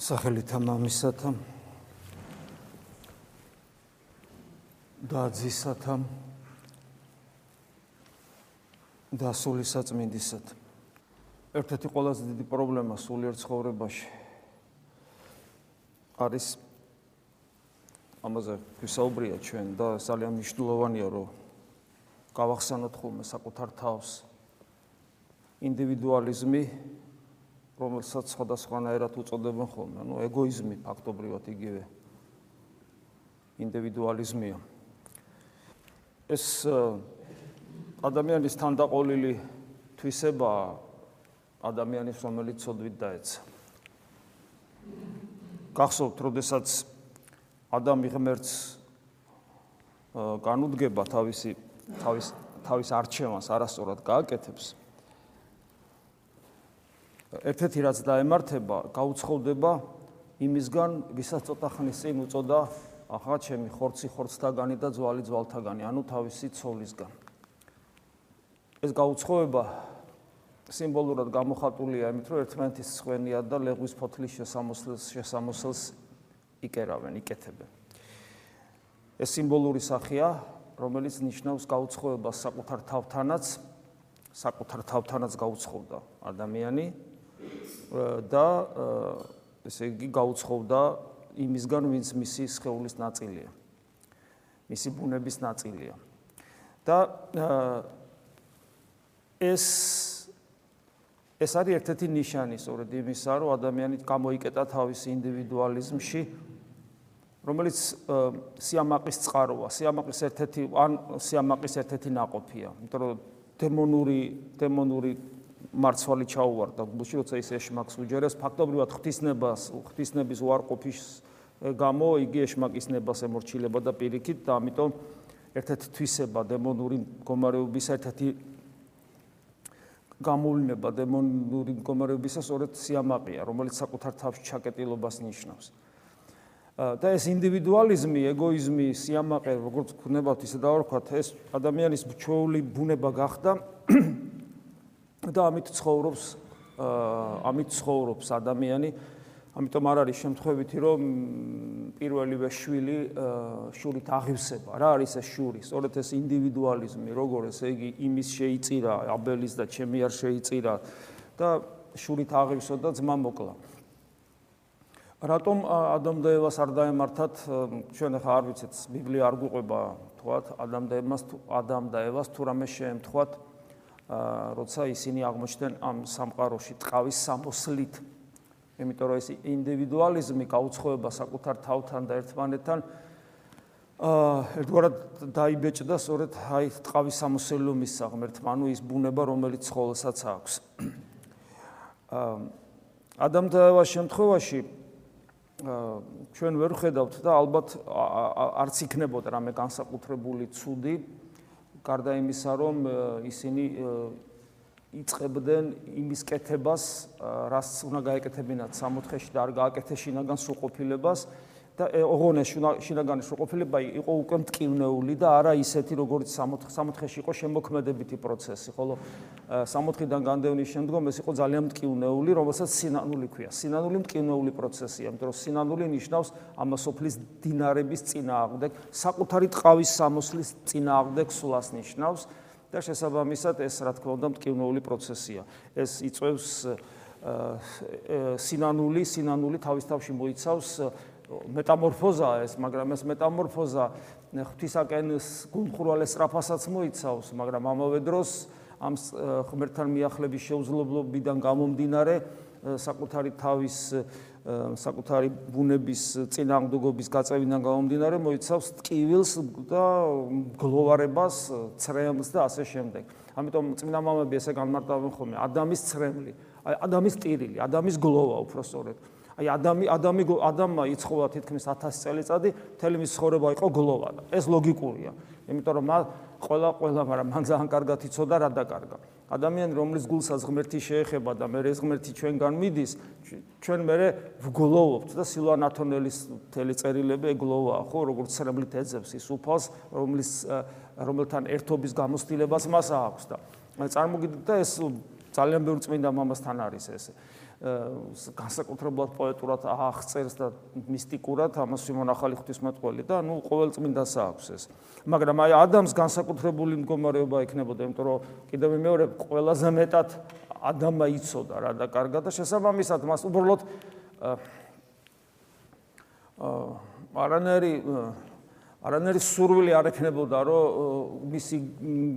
სახელითა მამისათა და ძისათა და სული საწმინდისათ ერთ-ერთი ყველაზე დიდი პრობლემა სულიერ ცხოვრებაში არის ამაზე ვისაუბრია ჩვენ და ძალიან მნიშვნელოვანია რომ გავახსენოთ ხოლმე საკუთარ თავს ინდივიდუალიზმი რომელსაც სხვადასხვანაირად უწოდებენ ხოლმე, ну ეგოიზმი ფაქტობრივად იგივე ინდივიდუალიზმია. ეს ადამიანის თანდაყოლილი თვისება ადამიანის რომელიც ცოდვით დაეცა. გახსოვთ, როდესაც ადამი ღმერთს განუდგება თავისი თავის თავის არჩევანს არასწორად გააკეთებს, ერთ-ერთი რაც დაემართება, გაუცხოვდება იმისგან, ვისაც ცოტა ხნის წინ უწოდა ახლა ჩემი ხორცი ხორცთაგანი და ძვალი ძვალთაგანი, ანუ თავისი ცოლისგან. ეს გაუცხოვება სიმბოლურად გამოხატულია იმით, რომ ერთმანეთის ხვენია და ლეგვის ფოთლის შესამოსლს შესამოსლს იკერავენ, იკეთებენ. ეს სიმბოლური სახეა, რომელიც ნიშნავს გაუცხოვებას საკუთარ თავთანაც, საკუთარ თავთანაც გაუცხოვდა ადამიანი და ესე იგი გაუცხოვდა იმისგან, ვინც მისი სხეულის ნაწილია. მისი ბუნების ნაწილია. და ეს ეს არის ერთ-ერთი ნიშანი სწორედ იმისა, რომ ადამიანი გამოიკეტა თავის ინდივიდუალიზმში, რომელიც სიამაყის წყაროა, სიამაყის ერთ-ერთი ან სიამაყის ერთ-ერთი ناقოფია. იმიტომ რომ დემონური დემონური მარცვალი ჩაუვარდა. გულში როცა ის ეშმაკს უჯერებს ფაქტობრივად ღვთისნებას ღვთისნების უარყოფის გამო იგი ეშმაკის ნებას ემორჩილება და პირიქით და ამიტომ ერთ-ერთი თვისება დემონური მდგომარეობის ერთ-ერთი გამოვლინება დემონური მდგომარეობისა სწორედ სიამაყეა რომელიც საკუთარ თავში ჩაკეტილობას ნიშნავს. და ეს ინდივიდუალიზმი, ეგოიზმი, სიამაყე, როგორც ქნებავთ ისე დავარქვათ, ეს ადამიანის ჩვეული ბუნება გახდა და ამით ცხოვრობს ამით ცხოვრობს ადამიანი. ამიტომ არ არის შემთხვევითი რომ პირველივე შვილი შურით აღივსება. რა არის ეს შური? სწორედ ეს ინდივიდუალიზმი როგორ ესე იგი იმის შეიწირა აბელის და ჩემი არ შეიწირა და შურით აღივსო და ძმა მოკლა რატომ ადამ და ევას არ დაემართათ ჩვენ ახლა არ ვიცით ბიბლია არ გვყვება თქვათ ადამ და ევას ადამ და ევას თუ რამე შეემთხვათ როცა ისინი აღმოჩნდნენ ამ სამყაროში ტყავის სამოსლით. იმიტომ რომ ეს ინდივიდუალიზმი გაუცხოება საკუთარ თავთან და ერთმანეთთან აა ერთგვარად დაიბეჭდა სწორედ აი ტყავის სამოსლობის საღმერთმა, ანუ ის ბუნება, რომელიც ხოლოსაც აქვს. აა ადამ და ევას შემთხვევაში ჩვენ ვერ ხედავთ და ალბათ არც იქნებოდა რამე განსაკუთრებული ცუდი გარდა იმისა, რომ ისინი იწებდნენ იმის კეთებას, რაც უნდა გაეკეთებინათ სამოთხეში და არ გააკეთეშინაგან სრულყოფილებას და ოღონე შინაგანი სრულყოფილება იყო უკვე მტკივნეული და არა ისეთი, როგორც სამოთხეში იყო შემოქმედებითი პროცესი, ხოლო სამოთხიდან განდევნის შემდგომ ეს იყო ძალიან მტკივნეული, რომელსაც სინანული ქვია. სინანული მტკივნეული პროცესია, იმიტომ რომ სინანული ნიშნავს ამასოფლის დინარების წინააღმდეგ, საკუთარი ტყავის სამოსლის წინააღმდეგ სულას ნიშნავს და შესაბამისად ეს რა თქმა უნდა მტკივნეული პროცესია. ეს იწევს სინანული, სინანული თავის თავში მოიცავს მეტამორფოზაა ეს, მაგრამ ეს მეტამორფოზა ღვთისაკენ გულხურვალეს სწრაფასაც მოიცავს, მაგრამ ამავე დროს ამ ღმერთთან მიახლების შეუძლებლობიდან გამომდინარე საკუთარი თავის საკუთარი ბუნების წინააღმდეგობის გაწევიდან გამომდინარე მოიცავს ტკივილს და გლოვარებას, ცრემლს და ასე შემდეგ. ამიტომ წმინდა მამები ესე განმარტავენ ხოლმე ადამის ცრემლი, აი ადამის ტირილი, ადამიანის გლოვა უფრო სწორედ. აი ადამი ადამი ადამმა იცხოვა თითქმის 1000 წელიწადი, მთელი მის ცხოვრება იყო გლოვა და ეს ლოგიკურია. იმიტომ რომ ყველა ყველა მაგრამ მან ძალიან კარგად იცოდა რა დაკარგა. ადამიანი რომლის გულსაც ღმერთი შეეხება და მე ეს ღმერთი ჩვენგან მიდის, ჩვენ მე ვგლოვობთ და სილვანათონელის მთელი წერილები ეგლოვა, ხო, როგორც ცრემლით ეძებს ის უფალს, რომლის რომელთან ერთობის გამოცდილებას მას აქვს და წარმოგიდგეთ და ეს ძალიან ბევრი წმინდა მამასთან არის ეს განსაკუთრებულად პოეტურად აღწერს და მისტიკურად ამას სიმონ ახალი ღვთისმეტყველი და ნუ ყოველ წმინდას აქვს ეს. მაგრამ აი ადამს განსაკუთრებული მდგომარეობა ექნებოდა, იმიტომ რომ კიდევ მეორე ყველაზე მეტად ადამა იცოდა რა და კარგა და შესაბამისად მას უბრალოდ აა არანერი არანერი სურვილი არ ექნებოდა რომ მისი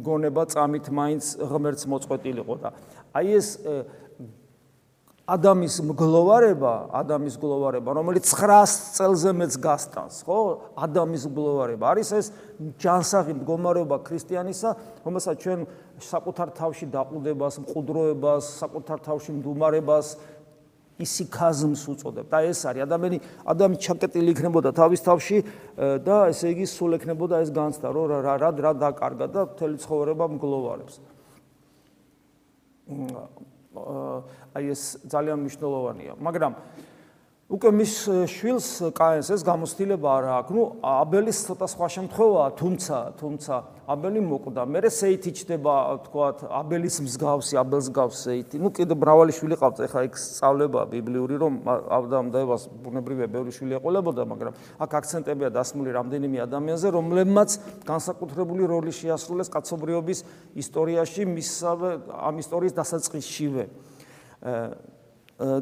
გონება წამით მაინც ღმერთს მოწყვეტილიყო და აი ეს ადამის მგლოვარება, ადამიანის გლოვარება, რომელიც 900 წელზე მეც გასტანს, ხო? ადამიანის გლოვარება არის ეს ჯანსაღი მდგომარეობა ქრისტიანისა, რომელსაც ჩვენ საკუთარ თავში დაყუდებას, მყუდროებას, საკუთარ თავში მდუმარებას ისიქაზმს უწოდებ. და ეს არის ადამიანი, ადამი ჩაკეტილი იქნებოდა თავის თავში და ესე იგი სულ ექნებოდა ეს განცდა, რომ რა რა რა დაკარგა და მთელი ცხოვრება მგლოვარებს. აი ეს ძალიან მნიშვნელოვანია. მაგრამ უკვე მის შვილს კაენს ეს გამოცდილება არ აქვს. ნუ აბელის ცოტა სხვა შემთხვევაა, თუმცა, თუმცა აბელი მოკვდა. მე სეითი ჩდება, თქვათ, აბელის მსგავსი, აბელს გავს სეითი. ნუ კიდე მრავალი შვილი ყავდა, ეხლა იქ სწავლება ბიბლიური, რომ ავდამ დაებას ბუნებრივია ბევრი შვილი ეყოლებოდა, მაგრამ აქ აქცენტებია დასმული რამდენიმე ადამიანზე, რომლებმაც განსაკუთრებული როლი შეასრულეს კაცობრიობის ისტორიაში, მისავე ამ ისტორიის დასაწყისშივე.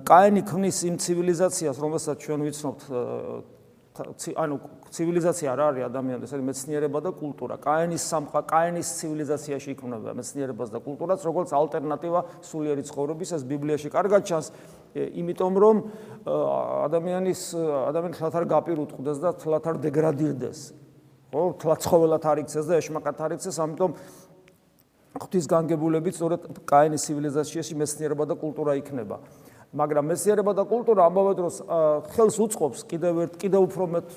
კაენი ქმნის იმ ცივილიზაციას, რომელსაც ჩვენ ვიცნობთ, ანუ ცივილიზაცია რა არის ადამიანის, არის მეცნიერება და კულტურა. კაენის სამყა, კაენის ცივილიზაციაში იქმნება მეცნიერებას და კულტურას, როგორც ალტერნატივა სულიერი ცხოვრების, ეს ბიბლიაში კარგად ჩანს, იმიტომ რომ ადამიანის ადამიანის თლათ არ გაპირუტყდეს და თლათ არ დეგრადირდეს. ხო, თლათ ცხოველად არ იქცეს და ეშმაკად არ იქცეს, ამიტომ ღვთის განგებულებით სწორედ კაენის ცივილიზაციაში მეცნიერება და კულტურა იქნება. მაგრამ მეცნიერება და კულტურა ამავე დროს ხელს უწყობს კიდევ ერთ კიდევ უფრო მეტ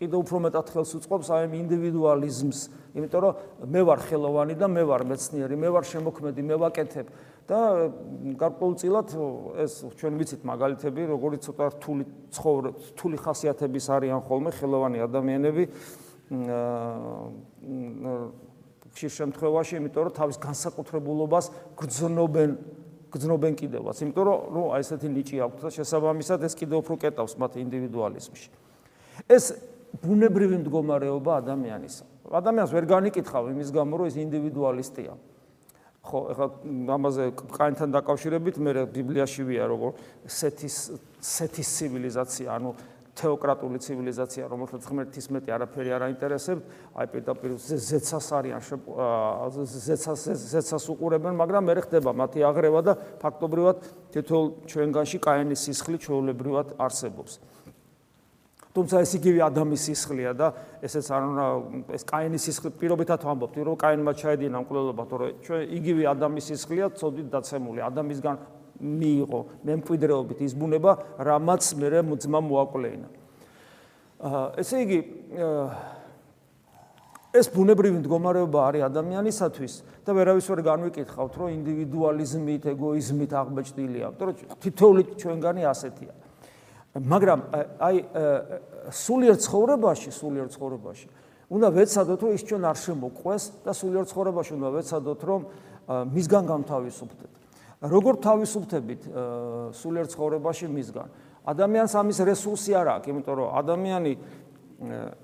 კიდევ უფრო მეტად ხელს უწყობს აი ინდივიდუალიზმს, იმიტომ რომ მე ვარ ხელოვანი და მე ვარ მეცნიერი, მე ვარ შემოქმედი, მე ვაკეთებ და გარკვეულწილად ეს ჩვენ ვიცით მაგალითები, როგორი ცოტა რთული ცხოვრ რთული ხასიათების არიან ხოლმე ხელოვანი ადამიანები ხშირ შემთხვევაში, იმიტომ რომ თავის განსაკუთრებულობას გრძნობენ გრძნობენ კიდევაც, იმიტომ რომ ნუ აი ესეთი ნიჭი აქვს და შესაბამისად ეს კიდევ უფრო კეტავს მათ ინდივიდუალიზმში. ეს ბუნებრივი მდგომარეობა ადამიანის. ადამიანს ვერ განიკითხავ იმის გამო, რომ ის ინდივიდუალისტია. ხო, ეხლა ამაზე კაინთან დაკავშირებით მე ბიბლიაში ვია როგორ სეთის სეთის ცივილიზაცია, ანუ თეოკრატული ცივილიზაცია, რომელსაც ღმერთის მეტი არაფერი არ აინტერესებს, აი პირდაპირ ზეცას არიან ზეცას ზეცას უყურებენ, მაგრამ მე ხდება მათი აღრევა და ფაქტობრივად თითოეულ ჩვენგანში კაენის სისხლი ჩვეულებრივად არსებობს. თუმცა ეს იგივე ადამიანის სისხლია და ესეც არ უნდა ეს კაენის სისხლი პირობითად ვამბობთ, რომ კაენმა ჩაედინა მკვლელობა, თორე ჩვენ იგივე ადამიანის სისხლია ცოდით დაცემული ადამიანისგან მიიღო მემკვიდრეობით ის ბუნება, რამაც მე ძმა მოაკვლეინა. აა ესე იგი ეს ბუნებრივი მდგომარეობა არის ადამიანისათვის და ვერავის ვერ განვიკითხავთ, რომ ინდივიდუალიზმით, ეგოიზმით აღბეჭდილია, რომ თითოეული ჩვენგანი ასეთია. მაგრამ აი სულიერ ცხოვრებაში, სულიერ ცხოვრებაში უნდა ვეცადოთ, რომ ის ჩვენ არ შემოყვეს და სულიერ ცხოვრებაში უნდა ვეცადოთ, რომ მისგან გამთავისუფლდეთ. როგორ თავისუფლდებით სულიერ ცხოვრებაში მისგან? ადამიანს ამის რესურსი არ აქვს, იმიტომ რომ ადამიანი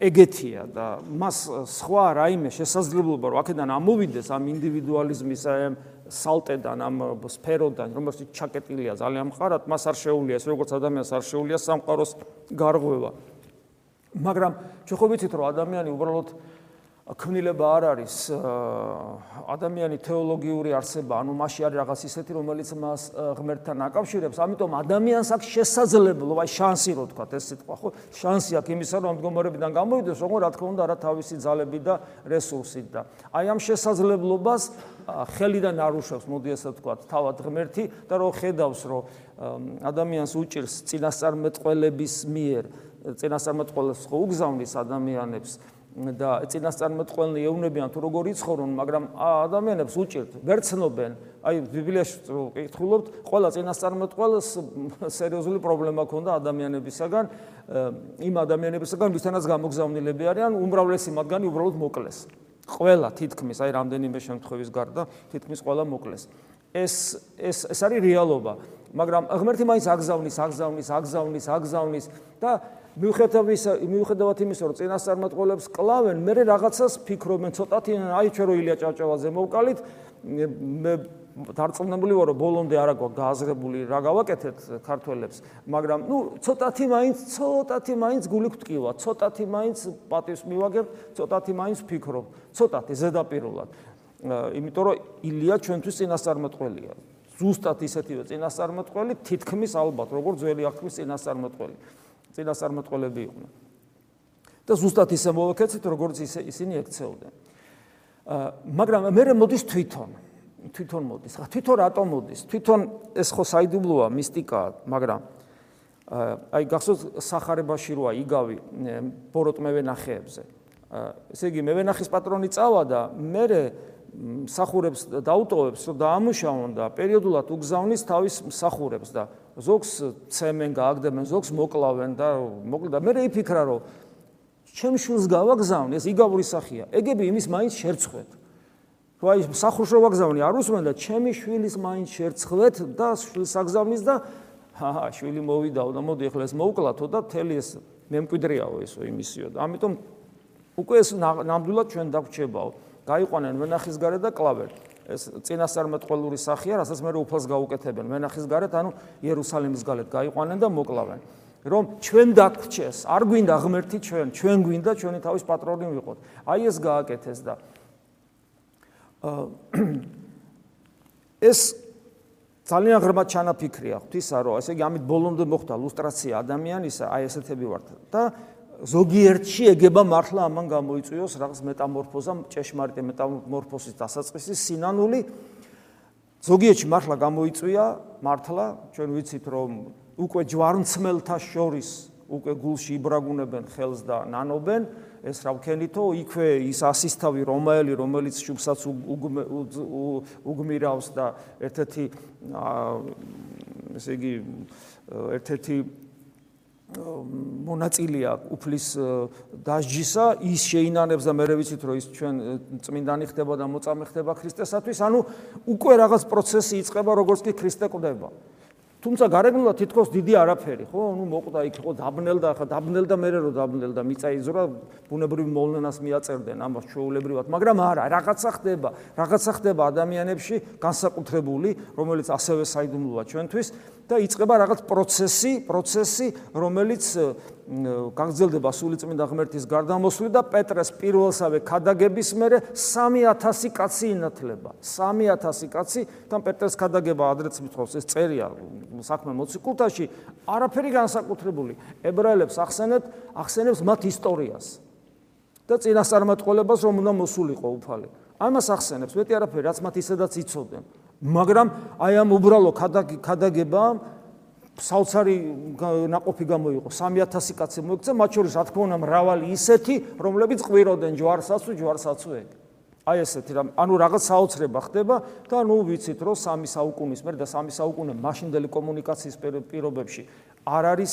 ეგეთია და მას სხვა რაიმე შესაძლებლობა რომ აქედან ამოვიდეს ამ ინდივიდუალიზმის ამ სალტედან ამ სფეროდან რომელსაც ჩაკეტილია ძალიან მყარად მას არ შეუძლია ეს როგორც ადამიანს არ შეუძლია სამყაროს გარღვევა მაგრამ ჩვენ ხო ვიცით რომ ადამიანი უბრალოდ ქმნილება არ არის ადამიანი თეოლოგიური არსება, ანუ მასში არის რაღაც ისეთი, რომელიც მას ღმერთთან აკავშირებს, ამიტომ ადამიანს აქვს შესაძლებლობა, აი შანსი რო თქვა ეს სიტყვა, ხო? შანსი აქვს იმისა, რომ მდგომარეობიდან გამოვიდეს, როგორ რა თქმა უნდა, რა თავისი ძალები და რესურსით და აი ამ შესაძლებლობას ხელიდან არ უშვებს, მოდი ასე ვთქვა, თავად ღმერთი და რო ხედავს, რომ ადამიანს უჭირს წინასწარმეტყველების მიერ, წინასწარმეტყველებს ხო უგზავნის ადამიანებს და წინასწარმეტყველნი ეუბნებიან თუ როგორ იცხოვრონ, მაგრამ ადამიანებს უჭირთ, ვერ ცნობენ. აი ბიბლიაში კითხულობთ, ყველა წინასწარმეტყველს სერიოზული პრობლემა ქონდა ადამიანებისაგან, იმ ადამიანებისაგან, ვისთანაც გამოგზავნილები არიან, უმრავლესი მათგანი უბრალოდ მოკლეს. ყველა თითქმის, აი რამდენიმე შემთხვევის გარდა, თითქმის ყველა მოკლეს. ეს ეს ეს არის რეალობა. მაგრამ ღმერთი მაინც აგზავნის, აგზავნის, აგზავნის, აგზავნის და მიუხედავად მიუხედავად იმისა, რომ წინასწარმეტყველებს კლავენ, მე რაღაცას ფიქრობენ, ცოტათი აი ჩვენ რო ილია ჭავჭავაძე მოვკალით, მე დარწმუნებული ვარ, რომ ბოლომდე არა გვაქვს გააზრებული რა გავაკეთეთ ქართველებს, მაგრამ ნუ ცოტათი მაინც, ცოტათი მაინც გული გვტკივა, ცოტათი მაინც პატივს მივაგებ, ცოტათი მაინც ფიქრობ, ცოტათი ზედაპირულად. იმიტომ რომ ილია ჩვენთვის წინასწარმეტყველია. ზუსტად ისეთივე წინასწარმეტყველი თითქმის ალბათ როგორც ძველი აღთქმის წინასწარმეტყველი. წინასწარმეტყველები იყვნენ. და ზუსტად ისე მოვაკეთეთ როგორც ისე ისინი ექცეოდნენ. აა მაგრამ მე მოდის თვითონ თვითონ მოდის. ხა თვითონ რატომ მოდის? თვითონ ეს ხო საიდუმლოა, მისტიკაა, მაგრამ აი გახსოვს სახარებაში როა იგავი ბოროტმე ვენახეებზე. ესე იგი მე ვენახის პატრონი წავა და მე მსახურებს დაუტოვებს, რომ დაამუშავონ და პერიოდულად უგზავნის თავის მსახურებს და ზოგს ცემენ, გააგდებენ, ზოგს მოკლავენ და მოკლდა. მე რეიფიქრა, რომ ჩემ შულს გავაგზავნე, ეს იგავური სახია. ეგები იმის მაინც შერცხვეთ. თუ აი მსახურს რო ვაგზავნე, არ უსმენდა ჩემი შვილის მაინც შერცხვეთ და შვილს აგზავნის და ჰაჰა, შვილი მოვიდაო და მოდი ახლა ეს მოუკლათო და თელი ეს მემკვიდრეაო ესო იმისიო და ამიტომ უკვე ეს ნამდვილად ჩვენ დაგვრჩებაო. გაიყვანენ მენახის gare და კლავერ. ეს წინასწარმეტყველური სახეა, რასაც მე უფალს გაუკეთებენ მენახის gare-თ, ანუ იერუსალიმის gale-თ გაიყვანენ და მოკლავენ. რომ ჩვენ დაგვრჩეს, არ გვინდა ღმერთი ჩვენ, ჩვენ გვინდა ჩვენი თავის პატრონი ვიყოთ. აი ეს გააკეთეს და ეს ძალიან ღრმა ჩანაფიქრია ღვთისა, რომ ესე იგი ამით ბოლომდე მოხდა ლუსტრაცია ადამიანისა, აი ესეთები ვართ და ზოგიერთში ეგება მართლა ამან გამოიწვიოს რაღაც მეტამორფოზა, ჭეშმარიტი მეტამორფოზის დასაწყისი სინანული. ზოგიერთში მართლა გამოიწვია, მართლა ჩვენ ვიცით რომ უკვე ჯვარმცმელთა შორის უკვე გულში იბრაგუნებენ ხელს და ნანობენ ეს რა ვქენითო იქვე ის ასისთავი რომაელი რომელიც შუბსაც უგმირავს და ერთ-ერთი ესე იგი ერთ-ერთი მონაწილეა უფლის დასჯისა. ის შეინანებს და მე ვიცით რომ ის ჩვენ წმინდანი ხდება და მოწამე ხდება ქრისტესათვის. ანუ უკვე რაღაც პროცესი იწყება როგორც კი ქრისტე ყდება თუმცა გარეგნულად თითქოს დიდი არაფერი ხო? ნუ მოკვდა იქ ხო დაბნელდა ხა დაბნელდა მე რო დაბნელდა მიწაიზრა ბუნებრივ მოვლენას მიაწერდნენ ამას ჩვეულებრივად მაგრამ არა რაღაცა ხდება რაღაცა ხდება ადამიანებში განსაკუთრებული რომელიც ასევე საიდუმლოა ჩვენთვის და იწყება რაღაც პროცესი, პროცესი, რომელიც გაგრძელდება სულიწმინდა ღმერთის გარდამოსვლით და პეტრეს პირველსავე ქადაგების მერე 3000 კაცი ინათლება. 3000 კაცი, თან პეტრეს ქადაგება ადრეც მithავს, ეს წერია საქმე მოციქულთაში, არაფერი განსაკუთრებული. ებრაელებს ახსენეთ, ახსენებს მათ ისტორიას. და წინასწარმეტყველებას რომ უნდა მოსულიყო უფალი. ამას ახსენებს, მეტი არაფერი, რაც მათ ისედაც იცოდნენ. მაგრამ აი ამ უბრალო ქადაგება საოცარი ناقოფი გამოიყო 3000 კაცი მოიქცა მათ შორის რა თქმა უნდა მრავალი ისეთი რომლებიც ყვიროდნენ ჯვარსაცუ ჯვარსაცუები აი ესეთი რამ ანუ რაღაც საოცრება ხდება და ნუ ვიცით რომ სამი საუკუნის მერე და სამი საუკუნე მაშინდელი კომუნიკაციის პირობებში არ არის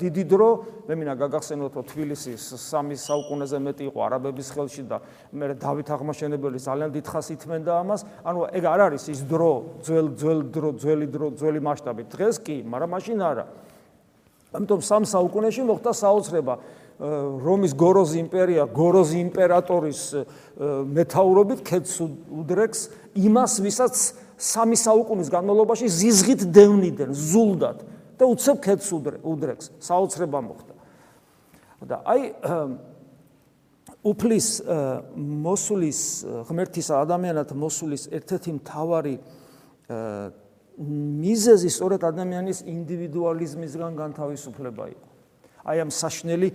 დიდი დრო. მე მინდა გაგახსენოთ რომ თბილისის სამი საუკუნეზე მეტი იყო არაბების ხელში და მე დავით აღმაშენებელი ძალიან დიდხას ითმენდა ამას. ანუ ეგ არ არის ის დრო ძველ ძველ დრო ძველი დრო ძველი მასშტაბით დღეს კი მაგრამ მაშინ არა. ამიტომ სამ საუკუნეში მოხდა საოცრება რომის გოროზი იმპერია გოროზი იმპერატორის მეთაურობით ქეთს უდრექს იმას ვისაც სამი საუკუნის განმავლობაში ზიზღით დევნიდნენ ზულდად და უცებ ქეთს უდრექს საოცრება მოხდა. და აი უფლის მოსulis ღმერთის ადამიანად მოსulis ერთ-ერთი მთავარი მიზეზი სწორედ ადამიანის ინდივიდუალიზმისგან განთავისუფლება იყო. აი ამ საშნელი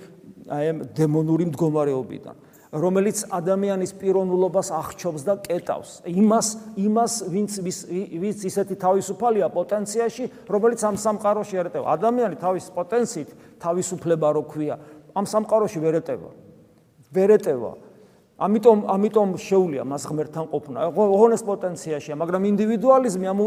აი ამ დემონური მდგომარეობიდან რომელიც ადამიანის პიროვნულობას აღჩობს და კეტავს. იმას იმას ვინც ვინც ისეთი თავისუფალია პოტენციაში რომელიც ამ სამყაროში ერტევა. ადამიანი თავის პოტენციით თავისუფლება რო ქვია ამ სამყაროში ვერ ეტევა. ვერ ეტევა. ამიტომ ამიტომ შეუულია მას ღმერთთან ყოფნა ოღონეს პოტენციაშია მაგრამ ინდივიდუალიზმი ამ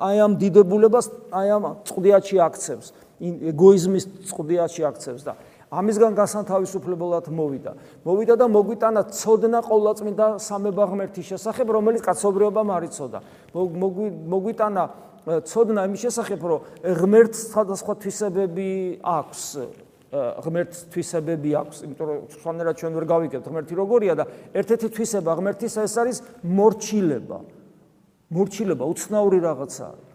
აი ამ დიდებულებას აი ამ წყვდიათში აქცევს. ეგოიზმის წყვდიათში აქცევს და ამისგან გასანთავისუფლებლად მოვიდა. მოვიდა და მოგვიტანა ცოდნა ყოვლადწმინდა სამება ღმერთის შესახებ, რომელიც კაცობრიობამ არ იცოდა. მოგვიტანა ცოდნა იმის შესახებ, რომ ღმერთს სხვადასხვა თვისებები აქვს. ღმერთს თვისებები აქვს, იმიტომ რომ სხვანაირად ჩვენ ვერ გავიგებთ ღმერთი როგორია და ერთ-ერთი თვისება ღმერთის ეს არის მორჩილება. მორჩილება უცნაური რაღაცაა.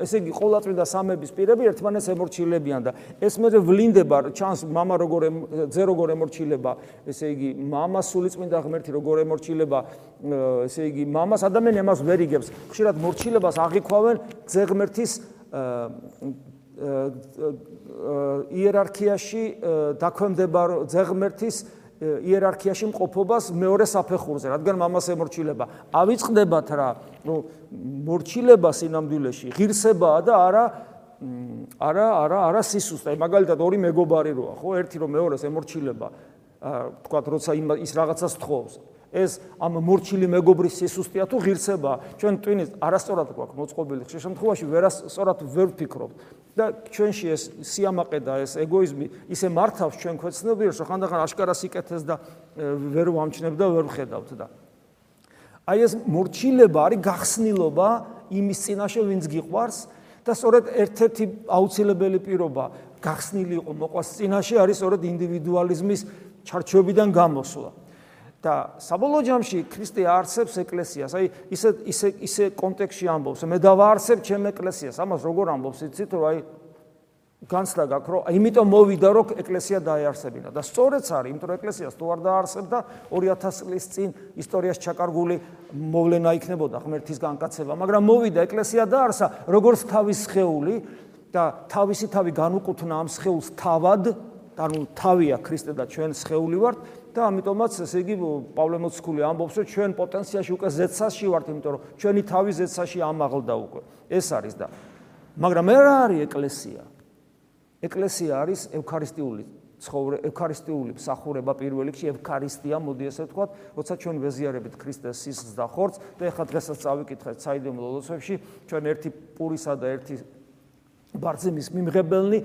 ესე იგი ყოვლადწმინდა სამების პირები ერთმანეთს ემორჩილებიან და ეს მე ვლინდება ჩანს мама როგორ ძე როგორ ემორჩილება ესე იგი мама სულიწმინდა ღმერთი როგორ ემორჩილება ესე იგი мамას ადამიანი ამას ვერ იგებს ხშირად მორჩილებას აღიქვავენ ძე ღმერთის იერარქიაში დაქვემდებარ ძე ღმერთის იერარქიაში მყოფობას მეორე საფეხურზე, რადგან მამას ემორჩილება. ავიწყდებათ რა, ნუ მორჩილება სინამდვილეში ღირსებაა და არა არა არა არა სისუსტე. მაგალითად ორი მეგობარი როა, ხო, ერთი რომ მეორეს ემორჩილება, თქვა როცა ის რაღაცას თხოვს. ეს ამ მორჩილი მეგობრის სისუსტეა თუ ღირსება? ჩვენ ტვინის არასწორად გვაქვს მოწყობილი ხშირ შემთხვევაში ვერასწორად ვერ ვფიქრობთ. და ჩვენში ეს სიამაყე და ეს ეგოიზმი ისე მართავს ჩვენ ქვეცნობიერს, რომ ხანდახან აშკარა სიკეთეს და ვერ ვამჩნევ და ვერ ვხედავთ და აი ეს მორჩილება არის გახსნილობა იმის წინაშე, ვინც გიყვარს და სწორედ ერთ-ერთი აუცილებელი პირობა გახსნილი იყო მოყვას წინაშე არის სწორედ ინდივიდუალიზმის ჩარჩოებიდან გამოსვლა. და საბოლოო ჯამში ქრისტე არსებს ეკლესიას. აი ისე ისე ისე კონტექსში ამბობს. მე დავაარსებ ჩემ ეკლესიას. ამას როგორ ამბობს? იცით რომ აი განცდა გაქვს რომ იმიტომ მოვიდა რომ ეკლესია დაეარსებინა და სწორედაც არის, იმიტომ რომ ეკლესიას თუ არ დაარსებდა 2000 წლის წინ ისტორიას ჩაკარგული მოვლენა იქნებოდა ღმერთის განკაცება, მაგრამ მოვიდა ეკლესია დაარსა როგორც თავის სხეული და თავისი თავი განუკუთნა ამ სხეულს თავად, ანუ თავია ქრისტე და ჩვენ სხეული ვართ და ამიტომაც ესე იგი პავლე მოციქული ამბობს რომ ჩვენ პოტენციაში უკვე ზეცაში ვართ იმიტომ რომ ჩვენი თავი ზეცაში ამაღლდა უკვე. ეს არის და. მაგრამ მე რა არის ეკლესია? ეკლესია არის ევქარისტიული ცხოვრე ევქარისტიული მსახურება პირველ რიგში ევქარისტია მოდი ესე ვთქვათ როცა ჩვენ ვეზიარებით ქრისტეს სისხლს და ხორცს და ეხლა დღესაც წავიკითხეთ საიდუმლო ლოცვებში ჩვენ ერთი პურისა და ერთი ბარძიმის მიმღებელნი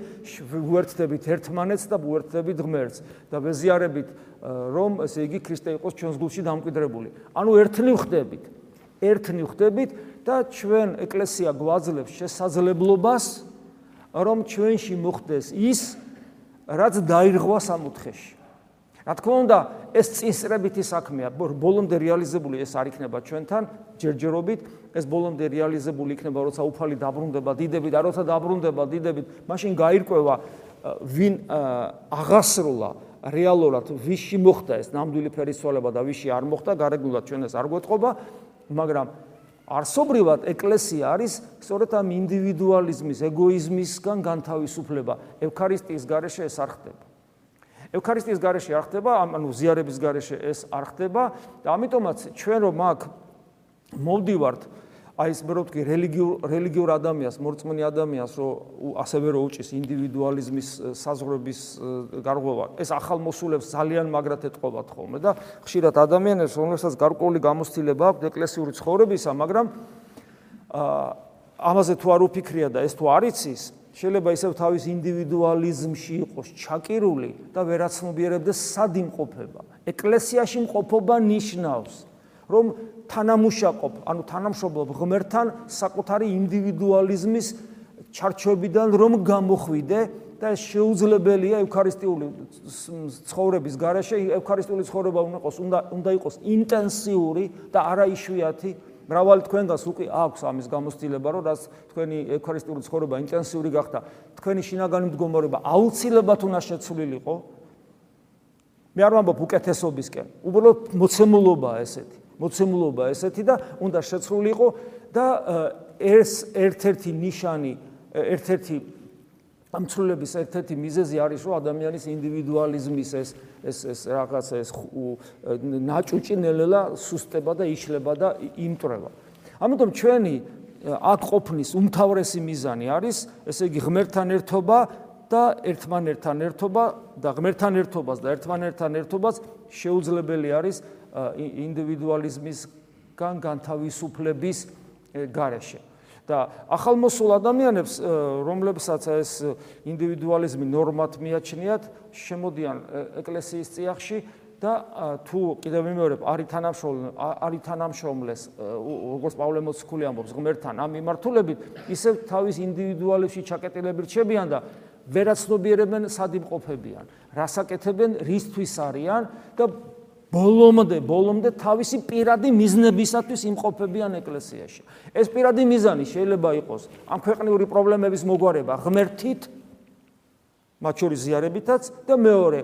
უერთდებით ერთმანეთს და უერთდებით ღმერთს და ვეზიარებით რომ ესე იგი ქრისტე იყოს ჩვენს გულში დამკვიდრებული. ანუ ერთნი ვხდებით. ერთნი ვხდებით და ჩვენ ეკლესია გვაძლევს შესაძლებლობას რომ ჩვენში მოხდეს ის რაც დაირღვა სამუთხეში. რა თქმა უნდა, ეს წინსრებითი საქმეა, ბოლომდე რეალიზებული ეს არ იქნება ჩვენთან ჯერჯერობით, ეს ბოლომდე რეალიზებული იქნება, როცა უფალი დაბრუნდება დიდები და როცა დაბრუნდება დიდები, მაშინ გაირკვევა ვინ აღასრულა რეალურად ვიში მოხდა ეს ნამდვილი ფერისცვალება და ვიში არ მოხდა, გარეგნულად ჩვენ ეს არ გვეთყობა, მაგრამ არსობრივად ეკლესია არის სწორედ ამ ინდივიდუალიზმის, ეგოიზმისგან განთავისუფლება. ევქარისტიის გარეშე ეს არ ხდება. ევქარისტიის გარეშე არ ხდება, ანუ ზიარების გარეშე ეს არ ხდება და ამიტომაც ჩვენ რომ აქ მოვდივართ აი ეს მე ვთქვი რელიგიურ რელიგიურ ადამიანს, მორწმუნე ადამიანს, რომ ასევე რო უჭის ინდივიდუალიზმის საზღვრების გარღვევა, ეს ახალმოსულებს ძალიან მაგრად ეთყობათ ხოლმე და ხშირად ადამიანებს, რომელსაც გარკვეული გამოცდილება აქვს ეკლესიური ცხოვრებისა, მაგრამ აა ამაზე თუ არ უფიქრია და ეს თუ არ იცის, შეიძლება ისევ თავის ინდივიდუალიზმში იყოს ჩაკირული და ვერაცნობიერებდეს სად იმყოფება. ეკლესიაში მყოფობა ნიშნავს, რომ თანამუშაყოფ, ანუ თანამშრომლობ ღმერთთან საკუთარი ინდივიდუალიზმის ჩარჩოებიდან რომ გამოხვიდე და შეუძლებელია ევქარისტიული ცხოვრების გარეშე ევქარისტიული ცხოვრება უნდა იყოს უნდა უნდა იყოს ინტენსიური და არაიშვიათი მრავალი თქვენგანს უკვე აქვს ამის გამოცდილება, რომ რაც თქვენი ევქარისტიული ცხოვრება ინტენსიური გახდა, თქვენი შინაგანი მდგომარეობა აუცილებლად უნდა შეცვლილიყო. მე არ ვამბობ უკეთესობისკენ, უბრალოდ მოცემულობა ესეთი, მოცემულობა ესეთი და უნდა შეცვლილიყო და ეს ერთ-ერთი ნიშანი, ერთ-ერთი ამ ცვლილების ერთ-ერთი მიზეზი არის რომ ადამიანის ინდივიდუალიზმის ეს ეს ეს რაღაცა ეს ნაჭუჭი ნელ-ნელა სუსტება და იშლება და იმტრება. ამიტომ ჩვენი აქ ყოფნის უმთავრესი მიზანი არის ესე იგი ღმერთთან ერთობა და ერთმანერთან ერთობა და ღმერთთან ერთობას და ერთმანერთან ერთობას შეუძლებელი არის ინდივიდუალიზმისგან განთავისუფლების გარეშე. და ახალმოსულ ადამიანებს, რომლებსაც ეს ინდივიდუალიზმი ნორმად მიაჩნიათ, შემოდიან ეკლესიის წიაღში და თუ კიდევ ვიმეორებ, არის თანამშრომლ არის თანამშრომლეს, როგორც პავლე მოციქული ამბობს, ღმერთთან ამ მიმართულებით, ისე თავის ინდივიდუალებში ჩაკეტილები რჩებიან და ვერაცნობიერებენ სად იმყოფებიან, რასაკეთებენ, რისთვის არიან და ბოლომდე, ბოლომდე თავისი პირადი მიზნებისათვის იმყოფებიან ეკლესიაში. ეს პირადი მიზანი შეიძლება იყოს ამ ქვეყნიური პრობლემების მოგვარება ღმერთით, მათ შორის ზიარებითაც და მეორე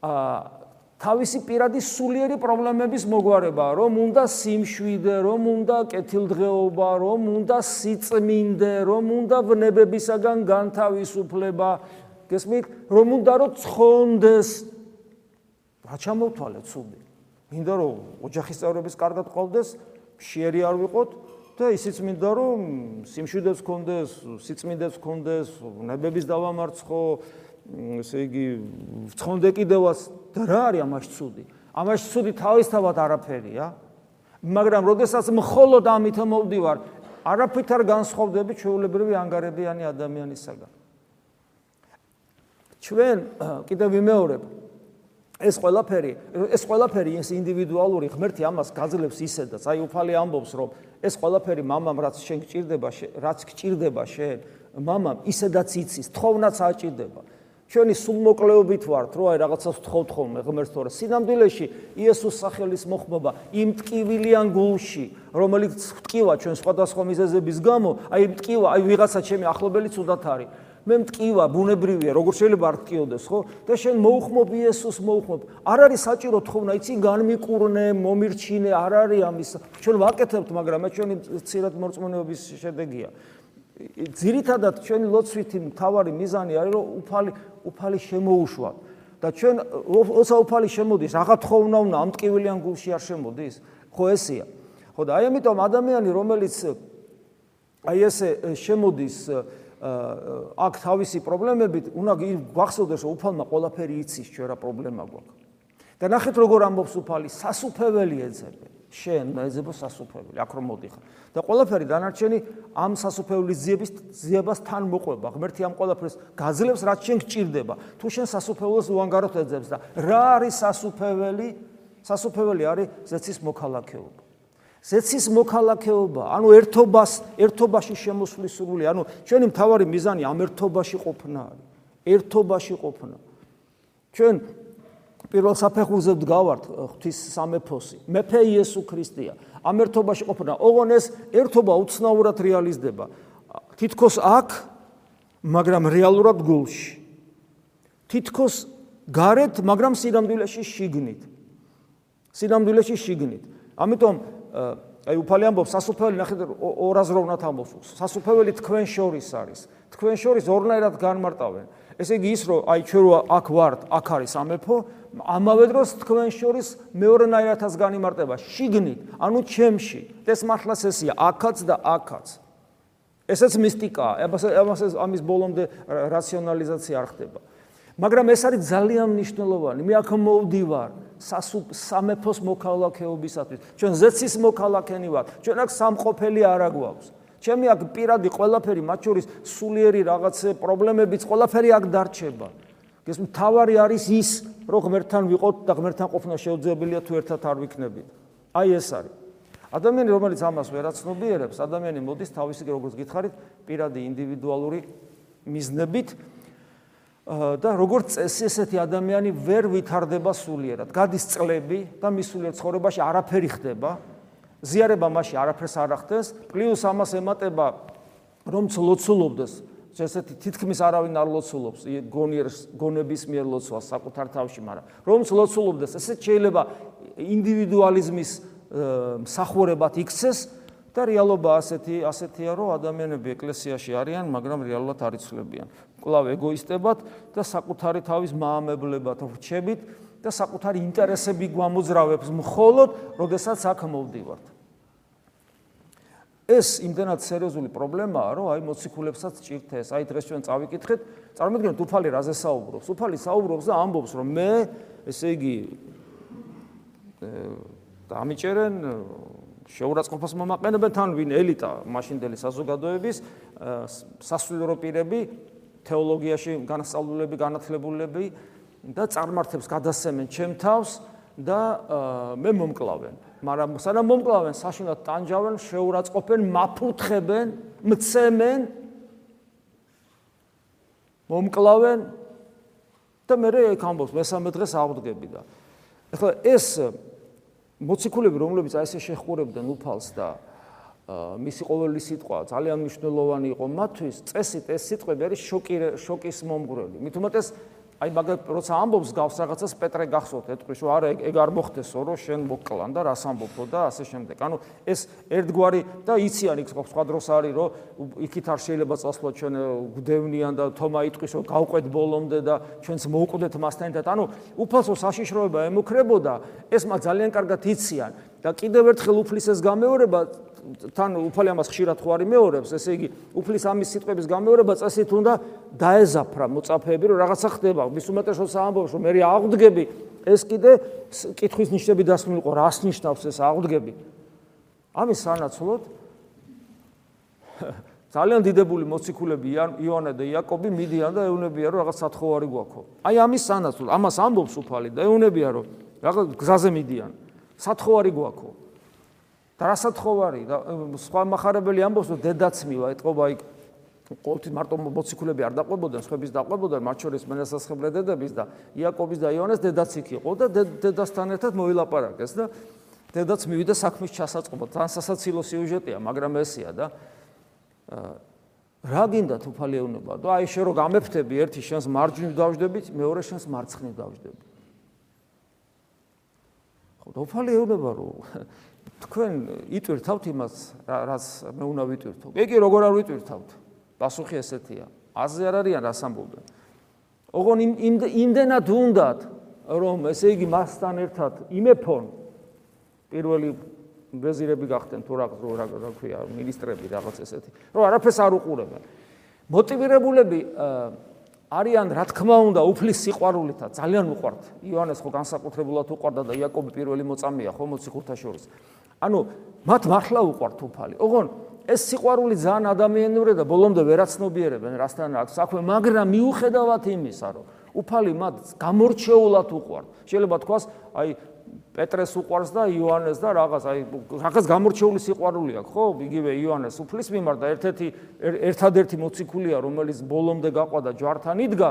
აა თავისი პირადი სულიერი პრობლემების მოგვარება, რომ უნდა სიმშვიდე, რომ უნდა კეთილდღეობა, რომ უნდა სიწმინდე, რომ უნდა ვნებებისაგან განთავისუფლება, გესმით, რომ უნდა რომ ცხონდეს. რა ჩამოვთვალეთ ცუდი? მინდა რომ ოჯახის წევრების კარგად ყოლდეს, შეერი არ ვიყოთ და ისიც მინდა რომ სიმშვიდეს გქონდეს, სიწმინდეს გქონდეს, ვნებების დავამარცხო, ესე იგი ცხონდე კიდევაც და რა არის ამაში ცუდი? ამაში ცუდი თავისთავად არაფერია. მაგრამ როდესაც მხოლოდ ამით მოვდივარ, არაფრით არ განსხვავდები ჩვეულებრივი ანგარებიანი ადამიანისაგან. ჩვენ კიდევ ვიმეორებ ეს ყველაფერი, ეს ყველაფერი ეს ინდივიდუალური ღმერთი ამას გაძლევს ისედაც. აი უფალი ამბობს, რომ ეს ყველაფერი მამამ რაც შენ გჭირდება, რაც გჭირდება შენ, მამამ ისედაც იცის, თხოვნაც აჭირდება. ჩვენი სულმოკლეობით ვართ, რომ აი რაღაცას ვთხოვთ ხოლმე ღმერთს თორე სინამდვილეში იესოს სახელის მოხმობა იმ ტკივილიან გულში, რომელიც ტკივა ჩვენ სხვადასხვა მიზეზების გამო, აი ტკივა, აი ვიღაცა ჩემი ახლობელი ცუდათ არის. მე მტკივა ბუნებრივია, როგორ შეიძლება არ ტკიოდეს, ხო? და შენ მოუხმობ იესოს მოუხმობ. არ არის საჭირო თხოვნა, იცი განმიკურნე, მომირჩინე, არ არის ამის. ჩვენ ვაკეთებთ, მაგრამ ეს ჩვენი ცირად მორწმუნეობის შედეგია. ძირითადად ჩვენი ლოცვითი მთავარი მიზანი არის რომ უფალი უფალი შემოუშვა და ჩვენ ოცა უფალი შემოდის რაღა თხოვნა უნდა ამ ტკივილიან გულში არ შემოდის ხო ესია ხო და აი ამიტომ ადამიანი რომელიც აი ესე შემოდის აქ თავისი პრობლემებით უნდა გახსოვდეს რომ უფალმა ყველაფერი იცის ჩვენ რა პრობლემა გვაქვს. და ნახეთ როგორ ამბობს უფალი. სასუფეველი ეძებე. შენ მეძებო სასუფეველი აქ რომ მოდიხარ. და ყველაფერი დანარჩენი ამ სასუფეველის ძიების ძიებას თან მოყვება. ღმერთი ამ ყველაფერს გაძლევს რაც შენ გჭირდება. თუ შენ სასუფეველს უანგაროთ ეძებს და რა არის სასუფეველი? სასუფეველი არის ზეცის მოქალაქეობა ზეცის მოქალაქეობა ანუ ერთობას ერთობაში შემოსვლის სურვილი ანუ ჩვენი მთავარი მიზანი ამ ერთობაში ყოფნა არის. ერთობაში ყოფნა. ჩვენ პირველ საფეხურზე ვდგავართ ღვთის სამეფოსი. მეფე იესო ქრისტეა ამ ერთობაში ყოფნა. ოღონ ეს ერთობა უცნაურად რეალიზდება. თითქოს აქ მაგრამ რეალურად გულში. თითქოს გარეთ მაგრამ სინამდვილეში შიგნით. სინამდვილეში შიგნით. ამიტომ აი უფალი ამბობს სასופელი ნახეთ ორაზროვნად ამბობს სასופელი თქვენ შორის არის თქვენ შორის ორნაირად განმარტავენ ესე იგი ის რომ აი ჩვენ რო აქ ვართ აქ არის ამეფო ამავე დროს თქვენ შორის მეორენაირათაც განიმარტება შიგნით ანუ ჩემში ეს მართლა წესია აქაც და აქაც ესეც მისტიკაა ამას ამის ბოლომდე რაციონალიზაცია არ ხდება მაგრამ ეს არის ძალიან მნიშვნელოვანი. მე აქ მოვდივარ სამეფოს მოქალაქეობისათვის. ჩვენ ზეცის მოქალაქენი ვართ. ჩვენ აქ სამყოფელი არა გვაქვს ჩემი აქ პირადი ყველაფერი მათ შორის სულიერი რაღაცე პრობლემებიც ყველაფერი აქ დარჩება. ეს მთავარი არის ის რომ ღმერთთან ვიყოთ და ღმერთთან ყოფნა შეუძლებელია თუ ერთად არ ვიქნებით. აი ეს არის. ადამიანი რომელიც ამას ვერაცნობიერებს ადამიანი მოდის თავისი როგორც გითხარით პირადი ინდივიდუალური მიზნებით და როგორც წესი ესეთი ადამიანი ვერ ვითარდება სულიერად გადის წლები და მის სულიერ ცხოვრებაში არაფერი ხდება ზიარება მასში არაფერს არ ახდენს, პლუს ამას ემატება რომ ცლოცულობდეს. ესეთი თითქმის არავინ არ ლოცულობს გონიერს გონების მიერ ლოცვას საკუთარ თავში, მაგრამ რომ ცლოცულობდეს, ესე შეიძლება ინდივიდუალიზმის მსახურებად იქცეს და რეალობა ასეთი ასეთია, რომ ადამიანები ეკლესიაში არიან, მაგრამ რეალურად არ იცვლებიან. კლავ ეგოისტებად და საკუთარი თავის მაამებლებად ვრჩებით. და საკუთარი ინტერესები გვამოძრავებს მხოლოდ, როდესაც აქ მოვდივართ. ეს იმდენად სერიოზული პრობლემაა, რომ აი მოციქულებსაც ჭირთ ეს. აი დღეს ჩვენ წავიკითხეთ, წარმოგიდგენთ უფალი რაზე საუბრობს. უფალი საუბრობს და ამბობს, რომ მე, ესე იგი, დამიჭერენ შეურაცხყოფას მომაყენებენ თან ვინ ელიტა მაშინდელი საზოგადოების სასულიერო პირები თეოლოგიაში განასწავლულები, განათლებულები და წარმართებს გადასცემენ ჩემ თავს და მე მომკლავენ. მაგრამ სანამ მომკლავენ, საშინლად ტანჯავენ, შეურაცხყოფენ, მაფუთხებენ, მცემენ მომკლავენ და მე რე ამბობს მესამე დღეს აღდგები და ახლა ეს მოციქულები რომლებიც აი ესე შეხურებდნენ უფალს და მისი ყოველი სიტყვა ძალიან მნიშვნელოვანი იყო. მათთვის წესით ეს სიტყვები არის შოკი შოკის მომგვრელი მით უმეტეს აი მაგალითად როცა ამბობს გავს რაღაცას პეტრე გახსოვთ. ეთქვი რომ არა ეგ არ მოხდესო რომ შენ მოკლან და რას ამბობო და ასე შემდეგ. ანუ ეს ერთგვარი და იციან იქ სხვა დროს არის რომ იქით არ შეიძლება წასვლა ჩვენ გვდევნიან და თომა იტყვის რომ გავყვეთ ბოლომდე და ჩვენს მოუკვდეთ მასთან ერთად ანუ უფალსო საშიშროება ემუქრებოდა. ეს მაგ ძალიან კარგად იციან. და კიდევ ერთხელ უფლის ეს გამეორება თან უფალი ამას ხშირად ხო არ იმეორებს, ესე იგი, უფლის ამის სიტყვების გამეორება წესით უნდა დაეზაფრა მოწაფეები, რომ რაღაცა ხდება. მის უმეტეს რომ საამბობს, რომ მე აღდგები, ეს კიდე კითხვის ნიშნები დასმულიყო, რას ნიშნავს ეს აღდგები? ამის სანაცვლოდ ძალიან დიდებული მოციქულები იონა და იაკობი მიდიან და ეუნებიან, რომ რაღაც სათხოვარი გვაქვს. აი ამის სანაცვლოდ, ამას ამბობს უფალი და ეუნებიან, რომ რაღაც გზაზე მიდიან. სათხოვარი გვაქვს. და რასათხოვარი სხვა מחარებელი ამბობს რომ დედაც მივა ეთყობა იქ ყოველთვის მარტო მოციქულები არ დაყვებოდნენ, სხვების დაყვებოდნენ, მათ შორის მენასასხებლე დედების და იაკობის და იონეს დედაც იქ იყო და დედასთან ერთად მოილაპარაკეს და დედაც მივიდა საქმის ჩასაწყობად. თან სასაცილო სიუჟეტია, მაგრამ ესია და რა გინდათ უფალიეუნება? და აი შე რო გამეფთები, ერთი შენს მარჯვნივ დავждდებით, მეორე შენს მარცხნივ დავждდებით. ხო, უფალიეუნება რო თქვენ იტვირთავთ იმას, რაც მე უნდა ვიტვირთო. ეგ როგორ არ ვიტვირთავთ? პასუხი ესეთია. აზე არ არიან რას ამბობენ. ოღონ იმდენად უნდათ, რომ ესე იგი მასთან ერთად იმეფონ პირველი ვეზირები გახდნენ თუ რა რა ქვია, მინისტრები რაღაც ესეთი, რომ არაფერს არ უყურებენ. მოტივირებულები არიან რა თქმა უნდა უფლის სიყვარულითა ძალიან უყვართ. იონეს ხო განსაკუთრებულად უყვარდა და იაკობი პირველი მოწამეა ხო მოციქულთა შორის. ანუ მათ მართლა უყვართ უფალი. ოღონ ეს სიყვარული ძალიან ადამიანურია და ბოლომდე ვერაცნობიერებენ რასთან აქვს საქმე, მაგრამ მიუხედავად იმისა, რომ უფალი მათ გამორჩეულად უყვართ. შეიძლება თქვას, აი პეტრეს უყვარს და იოანეს და რაღაც, აი რაღაც გამორჩეული სიყვარული აქვს, ხო? იგივე იოანეს უფლის მიმართ და ერთ-ერთი ერთადერთი მოციქულია, რომელიც ბოლომდე გაყვადა ჯვართან იდგა.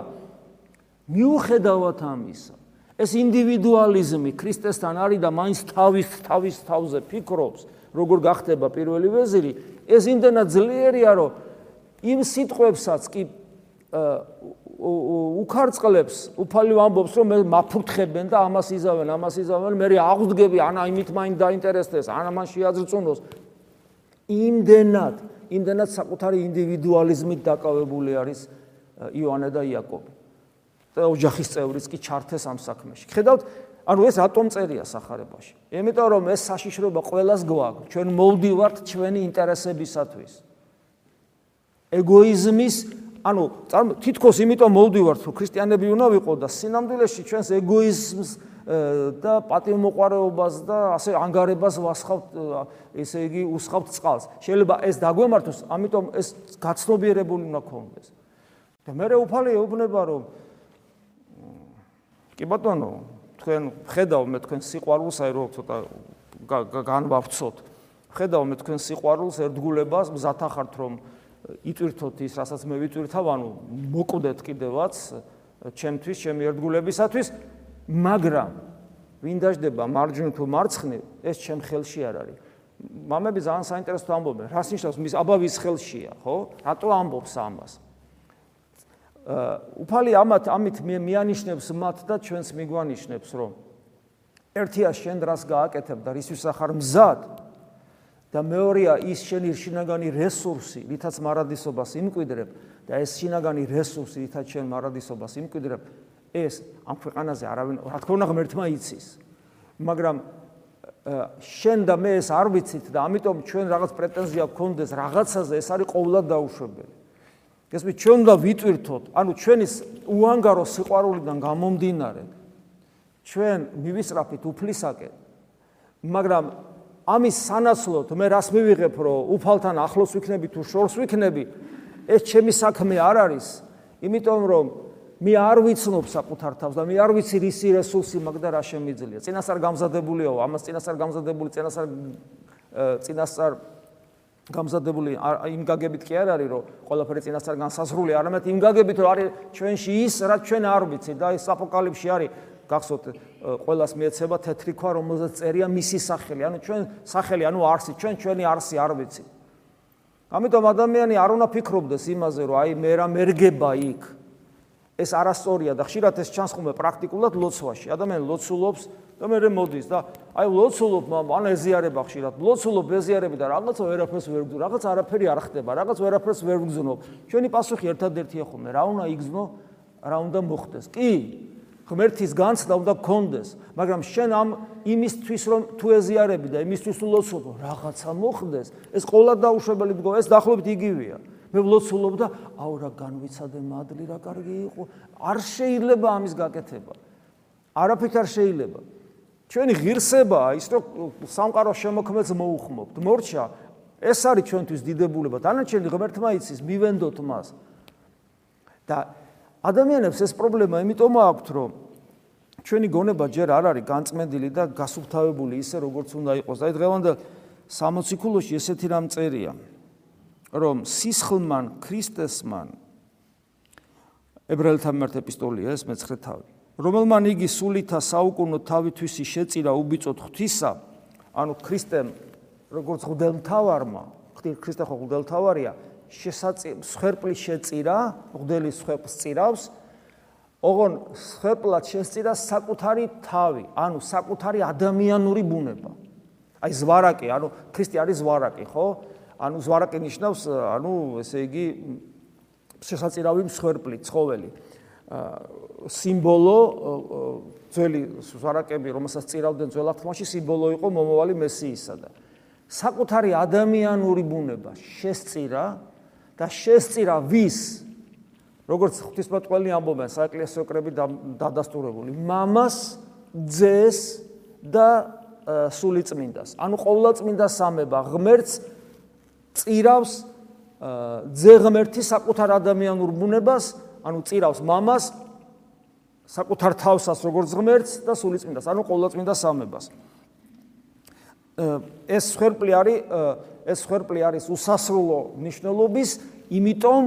მიუხედავად ამისა, ეს ინდივიდუალიზმი ქრისტესთან არის და მაინც თავის თავის თავზე ფიქრობს, როგორ გახდება პირველი ვეზირი, ეს იმდენად ძლიერია, რომ იმ სიტყვებსაც კი უკარწყლებს, უფალი ამბობს, რომ მე მაფუთხებენ და ამას იზავენ, ამას იზავენ, მე აღდგები, ანა იმით მაინც დაინტერესდეს, ანა მან შეაძრწუნოს. იმდენად, იმდენად საკუთარი ინდივიდუალიზმით დაკავებული არის იოანე და იაკობი. და ოჯახის წევრიც კი ჩართეს ამ საქმეში. ხედავთ, ანუ ეს ატომწერია სახარებაში. იმიტომ რომ ეს საშიშროება ყოველას გვაქვს, ჩვენ მოვდივართ ჩვენი ინტერესებისათვის. ეგოიზმის, ანუ თითქოს იმიტომ მოვდივართ, რომ ქრისტიანები უნდა ვიყო და სინამდვილეში ჩვენს ეგოიზმს და პატიმოყარეობას და ასე ანგარებას ვასხავთ, ესე იგი, უსხავთ წყალს. შეიძლება ეს დაგვემართოს, ამიტომ ეს გაცნობიერებული უნდა გქონდეს. და მე უფალი ეუბნება, რომ კი ბატონო, თქვენ ხედავ მე თქვენ სიყვარულს, აი რო ცოტა განვავცოთ. ხედავ მე თქვენ სიყვარულს, ერთგულებას, მზათახართ რომ იტვირთოთ ის, რასაც მე ვიტვირთავ, ანუ მოკვდეთ კიდევაც ჩემთვის, ჩემი ერთგულებისათვის, მაგრამ ვინ დაждდება მარჯვნივ თუ მარცხნივ, ეს ჩემ ხელში არ არის. მამები ძალიან საინტერესო ამბობენ, რას ნიშნავს მის აბავის ხელშია, ხო? რატო ამბობს ამას? უფალი ამათ ამით მიანიშნებს მათ და ჩვენს მიგვანიშნებს რომ ერთია შენ დრას გააკეთებ და რისვის ახარ მზად და მეორეა ის შენი შინაგანი რესურსი რითაც მარადისობას იმკვიდრებ და ეს შინაგანი რესურსი რითაც შენ მარადისობას იმკვიდრებ ეს ამ ქვეყანაზე არავინ რა თქმა უნდა ღმერთმა იცის. მაგრამ შენ და მე ეს არ ვიცით და ამიტომ ჩვენ რაღაც პრეტენზია გქონდეს რაღაცაზე ეს არის ყოვლად დაუშვებელი. გესმით, ჩვენ უნდა ვიტვირთოთ, ანუ ჩვენი უანგარო სიყვარულიდან გამომდინარე ჩვენ მივისწრაფით უფლისაკენ, მაგრამ ამის სანაცვლოდ მე რას მივიღებ, რომ უფალთან ახლოს ვიქნები თუ შორს ვიქნები, ეს ჩემი საქმე არ არის, იმიტომ რომ მე არ ვიცნობ საკუთარ თავს და მე არ ვიცი რისი რესურსი მაგ და რა შემიძლია. წინასწარ გამზადებულიო, ამას წინასწარ გამზადებული, წინასწარ წინასწარ გამზადებული იმ გაგებით კი არ არის, რომ ყველაფერი წინასწარ განსაზღვრული, არამედ იმ გაგებით, რომ არის ჩვენში ის, რაც ჩვენ არ ვიცით და ეს აპოკალიფსი არის გახსოვთ ყოველას მიეცება თეთრი ქვა რომელზეც წერია მისი სახელი ანუ ჩვენ სახელი ანუ არსი ჩვენ ჩვენი არსი არ ვიცი ამიტომ ადამიანი არ უნდა ფიქრობდეს იმაზე რომ აი მე რა მერგება იქ ეს არასწორია და ხშირად ეს ჩანს ხოლმე პრაქტიკულად ლოცვაში. ადამიანი ლოცულობს და მე მე მოდის და აი ლოცულობ მან ეზიარება ხშირად. ლოცულობ ეზიარები და რაღაცა ვერაფერს ვერ ვგზნობ, რაღაც არაფერი არ ხდება, რაღაც ვერაფერს ვერ ვგზნობ. ჩვენი პასუხი ერთადერთია ხოლმე, რა უნდა იგზნო, რა უნდა მოხდეს. კი, ღმერთის განცდა უნდა გქონდეს, მაგრამ შენ ამ იმისთვის რომ თუ ეზიარები და იმისთვის თუ ლოცულობ, რაღაცა მოხდეს, ეს ყოლა დაუშვებელი დგო, ეს დაახლოებით იგივეა. მე ვლოცულობ და აუ რა განვიცადე მადლი რა კარგი იყო. არ შეიძლება ამის გაკეთება. არაფერ არ შეიძლება. ჩვენი ღირსება ის რომ სამყარო შემოქმედს მოუხმობთ. მორჩა ეს არის ჩვენთვის დიდებულება. დანარჩენი ღმერთმა იცის მივენდოთ მას. და ადამიანებს ეს პრობლემა იმიტომ აქვთ რომ ჩვენი გონება ჯერ არ არის განწმენდილი და გასუფთავებული ისე როგორც უნდა იყოს. აი დღევანდელ 60 ქულოში ესეთი რამ წერია რომ სისხლმან ქრისტესმან ებრაელთა მიმართ ეპისტოლია ეს მე-9 თავი. რომელმან იგი სულითა საუკუნო თავითვისი შეწირა უბიწოთ ღვთისა ანუ ქრისტემ როგორც ღვთელმთავარმა ქრისტე ხო ღვთელმთავარია შესაწი სხერპლი შეწირა ღვთელის სხერპს წირავს. ოღონ სხერპლად შეწირა საკუთარი თავი ანუ საკუთარი ადამიანური ბუნება. აი ზვარაკი ანუ ქრისტე არის ზვარაკი ხო? ანუ ზვარაკი ნიშნავს ანუ ესე იგი შესაძირავი მსხვერპლი ცხოველი. სიმბოლო ძველი ზვარაკები რომელსაც წირავდნენ ძველ აღთქმაში სიმბოლო იყო მომავალი მესიისა და. საკუთარი ადამიანური ბუნება შესწირა და შესწირა ვის როგორც ღვთისმოწყალე ამბობენ საეკლესიო კრები დადასტურებული. მამას ძეს და სულიწმინდას ანუ ყოვლადწმინდა სამება. ღმერთს წირავს ძეღმერთი საკუთარ ადამიანურ ბუნებას, ანუ წირავს მამას საკუთარ თავსას როგორც ღმერთს და სულიწმინდას, ანუ ყოვლადწმინდა სამებას. ეს ხერპლი არის ეს ხერპლი არის უსასრულო ნიშნულობის, იმიტომ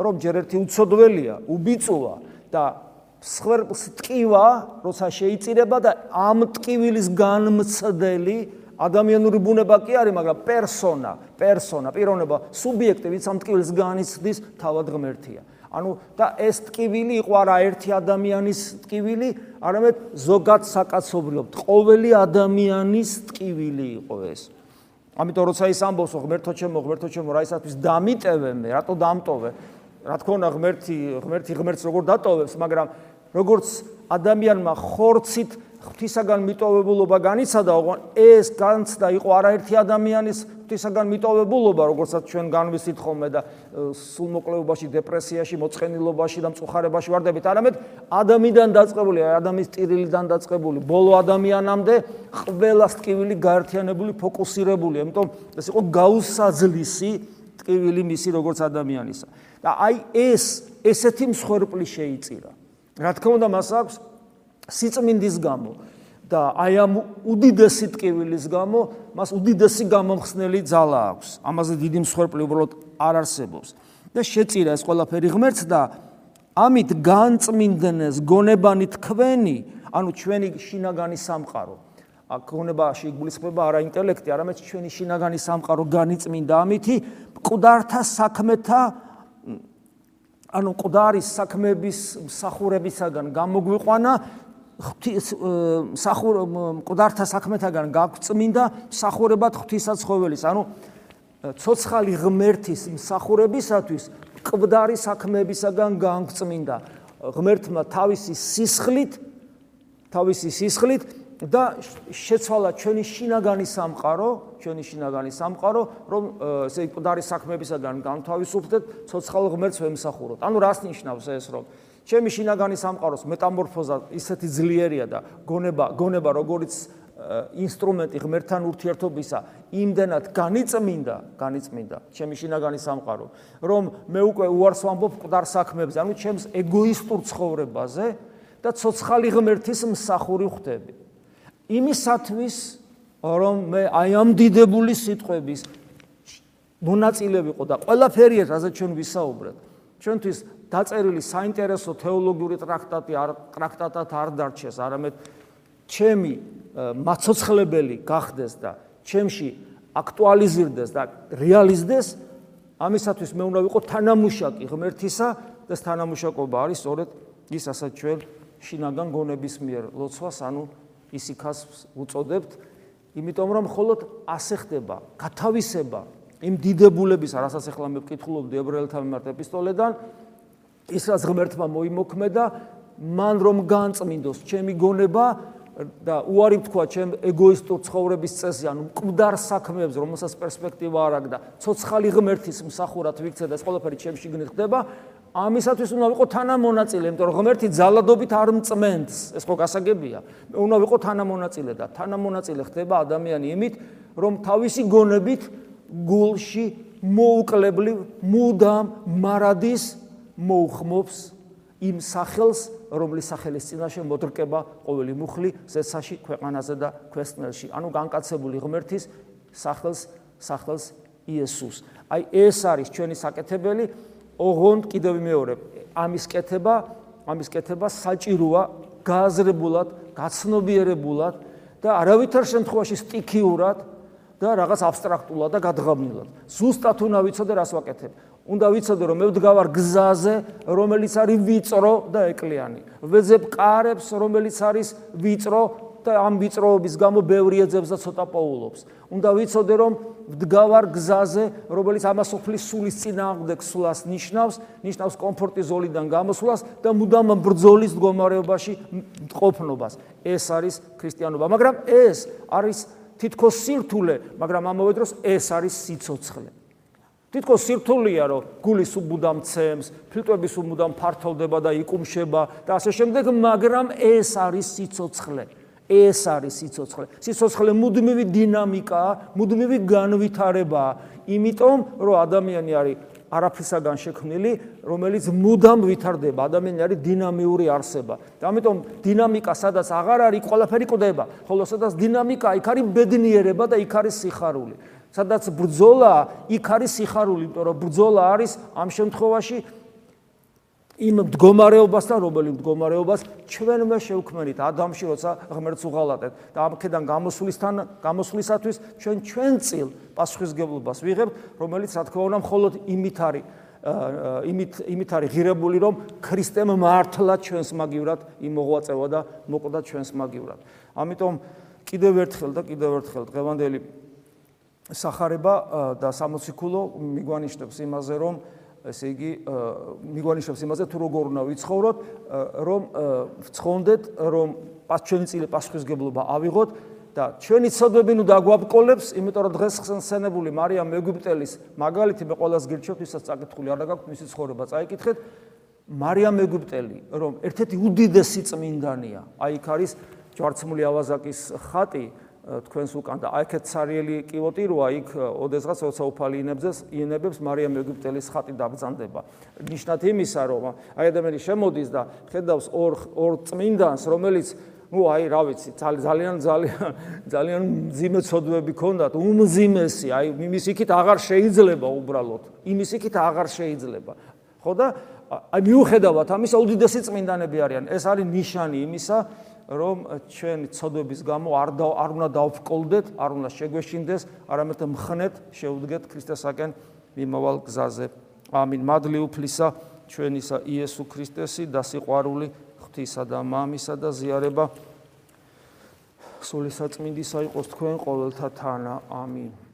რომ ჯერ ერთი უცოდველია, უბიწოა და ხერპლს ტკივა, როცა შეიწირება და ამ ტკივილის განმცდელი ადამიანური ბუნება კი არის, მაგრამ პერსონა, პერსონა, პიროვნება, სუბიექტი, ვინც ამ ტკივილს განიცდის, თავად ღმერთია. ანუ და ეს ტკივილი იყო არა ერთი ადამიანის ტკივილი, არამედ ზოგად საკაცობრიობ, ყოველი ადამიანის ტკივილი იყო ეს. ამიტომ როცა ის ამბობს, ღმერთო ჩემო, ღმერთო ჩემო, რა ისათვის დამიტევე მე, რატო დამტოვე? რა თქმა უნდა, ღმერთი, ღმერთი ღმერთს როგორ დატოვებს, მაგრამ როგორც ადამიანმა ხორცით ღვთისაგან მიტოვებულობა განიცადა, ოღონ ეს განცდა იყო არაერთი ადამიანის ღვთისაგან მიტოვებულობა, როგორცაც ჩვენ განვისით ხოლმე და სულმოკლეობაში, დეპრესიაში, მოწყენილობაში და მწუხარებაში ვარდებით, არამედ ადამიანიდან დაწყებული, ადამიანის ტირილიდან დაწყებული, ბოლო ადამიანამდე ყველა ტკივილი გაერთიანებული, ფოკუსირებული, ამიტომ ეს იყო გაუსაძლისი ტკივილი მისი როგორც ადამიანისა. და აი ეს ესეთი მსხვერპლი შეიწირა. რა თქმა უნდა, მას აქვს სიწმინდის გამო და აი ამ უდიდესი ტკივილის გამო მას უდიდესი გამომხსნელი ძალა აქვს. ამაზე დიდი მსხვერპლი უბრალოდ არ არსებობს. და შეწირა ეს ყველაფერი ღმერთს და ამით განწმინდნეს გონებანი თქვენი, ანუ ჩვენი შინაგანი სამყარო. აქ გონებაში იგულისხმება არა ინტელექტი, არამედ ჩვენი შინაგანი სამყარო განიწმინდა ამითი მკვდართა საქმეთა ანუ მკვდარის საქმების მსახურებისაგან გამოგვიყვანა სახურ მკვდართა საქმეთაგან გაგწმინდა სახურებად ღვთისაცხოველის ანუ ცოცხალი ღმერთის მსახურებისათვის მკვდარი საქმეებისაგან გაგწმინდა ღმერთმა თავისი სისხლით თავისი სისხლით და შეცვალა ჩვენი შინაგანი სამყარო ჩვენი შინაგანი სამყარო რომ ესე მკვდარი საქმეებისაგან განთავისუფლდეთ ცოცხალ ღმერთს ვემსახუროთ. ანუ რას ნიშნავს ეს რომ ჩემი შინაგანი სამყაროს მეტამორფოზა ისეთი ძლიერია და გონება გონება როგორიც ინსტრუმენტი ღმერთთან ურთიერთობისა იმდენად განიწმინდა, განიწმინდა ჩემი შინაგანი სამყარო, რომ მე უკვე უარს ვამბობ ყდარ საქმებზე, ანუ ჩემს ეგოისტურ ცხოვრებაზე და ცოცხალი ღმერთის მსახური ხდები. იმისათვის, რომ მე აი ამ დიდებული სიტყვების მონაწილე ვიყო და ყველაფერი ეს რაზეც ჩვენ ვისაუბრეთ, ჩვენთვის დაწერილი საინტერესო თეოლოგიური ტრაქტატი არ ტრაქტატად არ დარჩეს, არამედ ჩემი მაცოცხლებელი გახდეს და ჩემში აქტუალიზირდეს და რეალიზდეს, ამისათვის მე უნდა ვიყო თანამუშაკი ღმერთისა და თანამუშაკობა არის სწორედ ის ასაც ჩვენ შინაგან გონების მიერ ლოცვას, ანუ ისიქას უწოდებთ, იმიტომ რომ მხოლოდ ასე ხდება გათავისება იმ დიდებულების, რასაც ახლა მე ვკითხულობდი ებრაელთა მიმართ ეპისტოლედან, ის რაც ღმერთმა მოიმოქმედა, მან რომ განწმინდოს ჩემი გონება და უარი თქვა ჩემ ეგოისტურ ცხოვრების წესზე, ანუ მკვდარ საქმეებზე, რომელსაც პერსპექტივა არ აქვს და ცოცხალი ღმერთის მსახურად ვიქცე და ეს ყველაფერი ჩემში გნით ხდება, ამისათვის უნდა ვიყო თანამონაწილე, იმიტომ რომ ღმერთი ძალადობით არ მწმენს, ეს ხო გასაგებია. უნდა ვიყო თანამონაწილე და თანამონაწილე ხდება ადამიანი იმით, რომ თავისი გონებით გულში მოუკლებლივ მუდამ მარადის მოუხმობს იმ სახელს, რომლის სახელის წინაშე მოდრკება ყოველი მუხლი ზეცაში, ქვეყანაზე და ქვესწნელში. ანუ განკაცებული ღმერთის სახელს, სახელს იესოს. აი ეს არის ჩვენი საკეთებელი ოღონდ კიდევ მეორე ამის კეთება, ამის კეთება საჭიროა გააზრებულად, გაცნობიერებულად და არავითარ შემთხვევაში სტიქიურად და რაღაც აბსტრაქტულად და გადღამილად. ზუსტად უნდა ვიცოდე რას ვაკეთებ. უნდა ვიცოდე რომ მე ვდგავარ გზაზე, რომელიც არის ვიწრო და ეკლიანი. ვეძებ კარებს, რომელიც არის ვიწრო და ამ ვიწროობის გამო ბევრი ეძებს და ცოტა პოულობს. უნდა ვიცოდე რომ ვდგავარ გზაზე, რომელიც ამასოფლის სულის წინააღმდეგ სულას ნიშნავს, ნიშნავს კომფორტის ზოლიდან გამოსვლას და მუდამ ბრძოლის მდგომარეობაში მყოფნობას. ეს არის ქრისტიანობა, მაგრამ ეს არის თითქოს სირთულე, მაგრამ ამავე დროს ეს არის სიцოცხლე. თითქოს სირთულია, რომ გულის უბუდამ ცემს, ფილტვების უბუდამ ფართოვდება და იკუმშება და ასე შემდეგ, მაგრამ ეს არის სიცოცხლე. ეს არის სიცოცხლე. სიცოცხლე მუდმივი დინამიკაა, მუდმივი განვითარებაა, იმიტომ რომ ადამიანი არის არაფრისაგან შექმნილი, რომელიც მუდამ ვითარდება. ადამიანი არის დინამიური არსება. და ამიტომ დინამიკა სადაც აღარ არის, ყველაფერი კვდება. ხოლო სადაც დინამიკა, იქ არის ბედნიერება და იქ არის სიხარული. სადაც ბრძოლა, იქ არის სიხარული, იმიტომ რომ ბრძოლა არის ამ შემთხვევაში იმ მდგომარეობასთან, რომელი მდგომარეობას ჩვენმა შევქმნით ადამიანში, როცა ღმერთს უღალატეთ და ამქედან გამოსვლისთან, გამოსვლისათვის ჩვენ ჩვენ წილ პასუხისგებლობას ვიღებთ, რომელიც რა თქმა უნდა მხოლოდ იმით არის იმით იმით არის ღირებული, რომ ქრისტემ მართლა ჩვენს მაგივრად იმოღვაწევა და მოკვდა ჩვენს მაგივრად. ამიტომ კიდევ ერთხელ და კიდევ ერთხელ დღევანდელი სახარება და სამოციქულო მიგვანიშნებს იმაზე, რომ ესე იგი მიგვანიშნებს იმაზე თუ როგორ უნდა ვიცხოვროთ, რომ ვცხონდეთ, რომ ჩვენი წილი პასუხისგებლობა ავიღოთ და ჩვენი ცოდვები ნუ დაგვაბკოლებს, იმიტომ რომ დღეს ხსენებული მარიამ ეგვიპტელის მაგალითი მე ყოველას გირჩევთ, ისაც წაკითხული არ დაგაქვთ მისი ცხოვრება, წაიკითხეთ. მარიამ ეგვიპტელი, რომ ერთ-ერთი უდიდესი წმინდანია, აი იქ არის ჯვარცმული ავაზაკის ხატი, თქვენს უკან და აიქეთ ცარიელი კივოტი როა? იქ ოდესღაც როცა უფალი ინებზეს ინებებს მარიამ ეგვიპტელის ხატი დაბძანდება ნიშნად იმისა რომ აი ადამიანი შემოდის და ხედავს ორ ორ წმინდანს რომელიც ну აი რა ვიცი ძალიან ძალიან ძალიან მძიმე ცოდვები ქონდათ. უმძიმესი აი იმის იქით აღარ შეიძლება უბრალოდ. იმის იქით აღარ შეიძლება. ხო და აი მიუხედავად ამისა უდიდესი წმინდანები არიან. ეს არის ნიშანი იმისა რომ ჩვენ ცოდვების გამო არ არ უნდა დავფკოლდეთ, არ უნდა შეგვეშინდეს, არამედ მხნეთ შეუდგეთ ქრისტესაკენ მიმავალ გზაზე. ამინ. მადლი უფლისა ჩვენისა იესო ქრისტესი და სიყვარული ღვთისა და მამისა და ზიარება სულისა წმინდისა იყოს თქვენ ყოველთა თანა. ამინ.